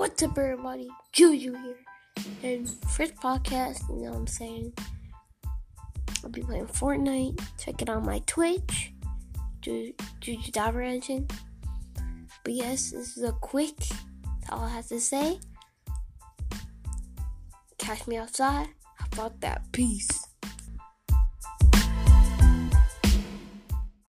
What's up, everybody? Juju here. And first podcast, you know what I'm saying? I'll be playing Fortnite. Check it on my Twitch, Juju Diver Engine. But yes, this is a quick, that's all I have to say. Catch me outside. How about that? Peace.